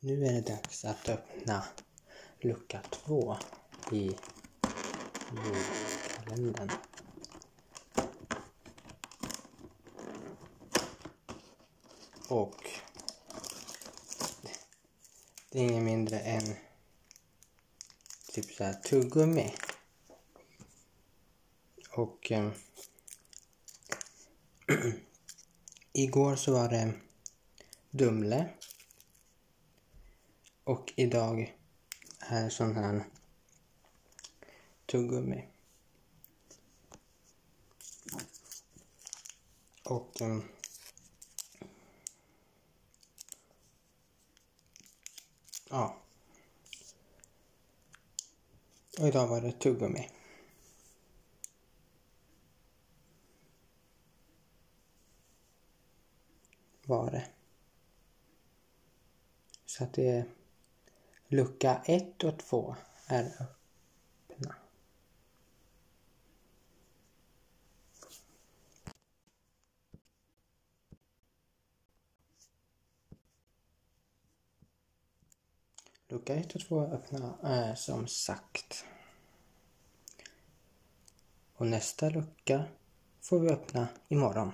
Nu är det dags att öppna lucka två i julkalendern. Och det är inget mindre än typ så här tuggummi. Och eh, igår så var det Dumle. Och idag är sån här tuggummi. Och um, ja. Och idag var det tuggummi. Var det. Så att det är lucka 1 och 2 är öppna. Lucka 1 och 2 är öppna är som sagt. Och nästa lucka får vi öppna imorgon.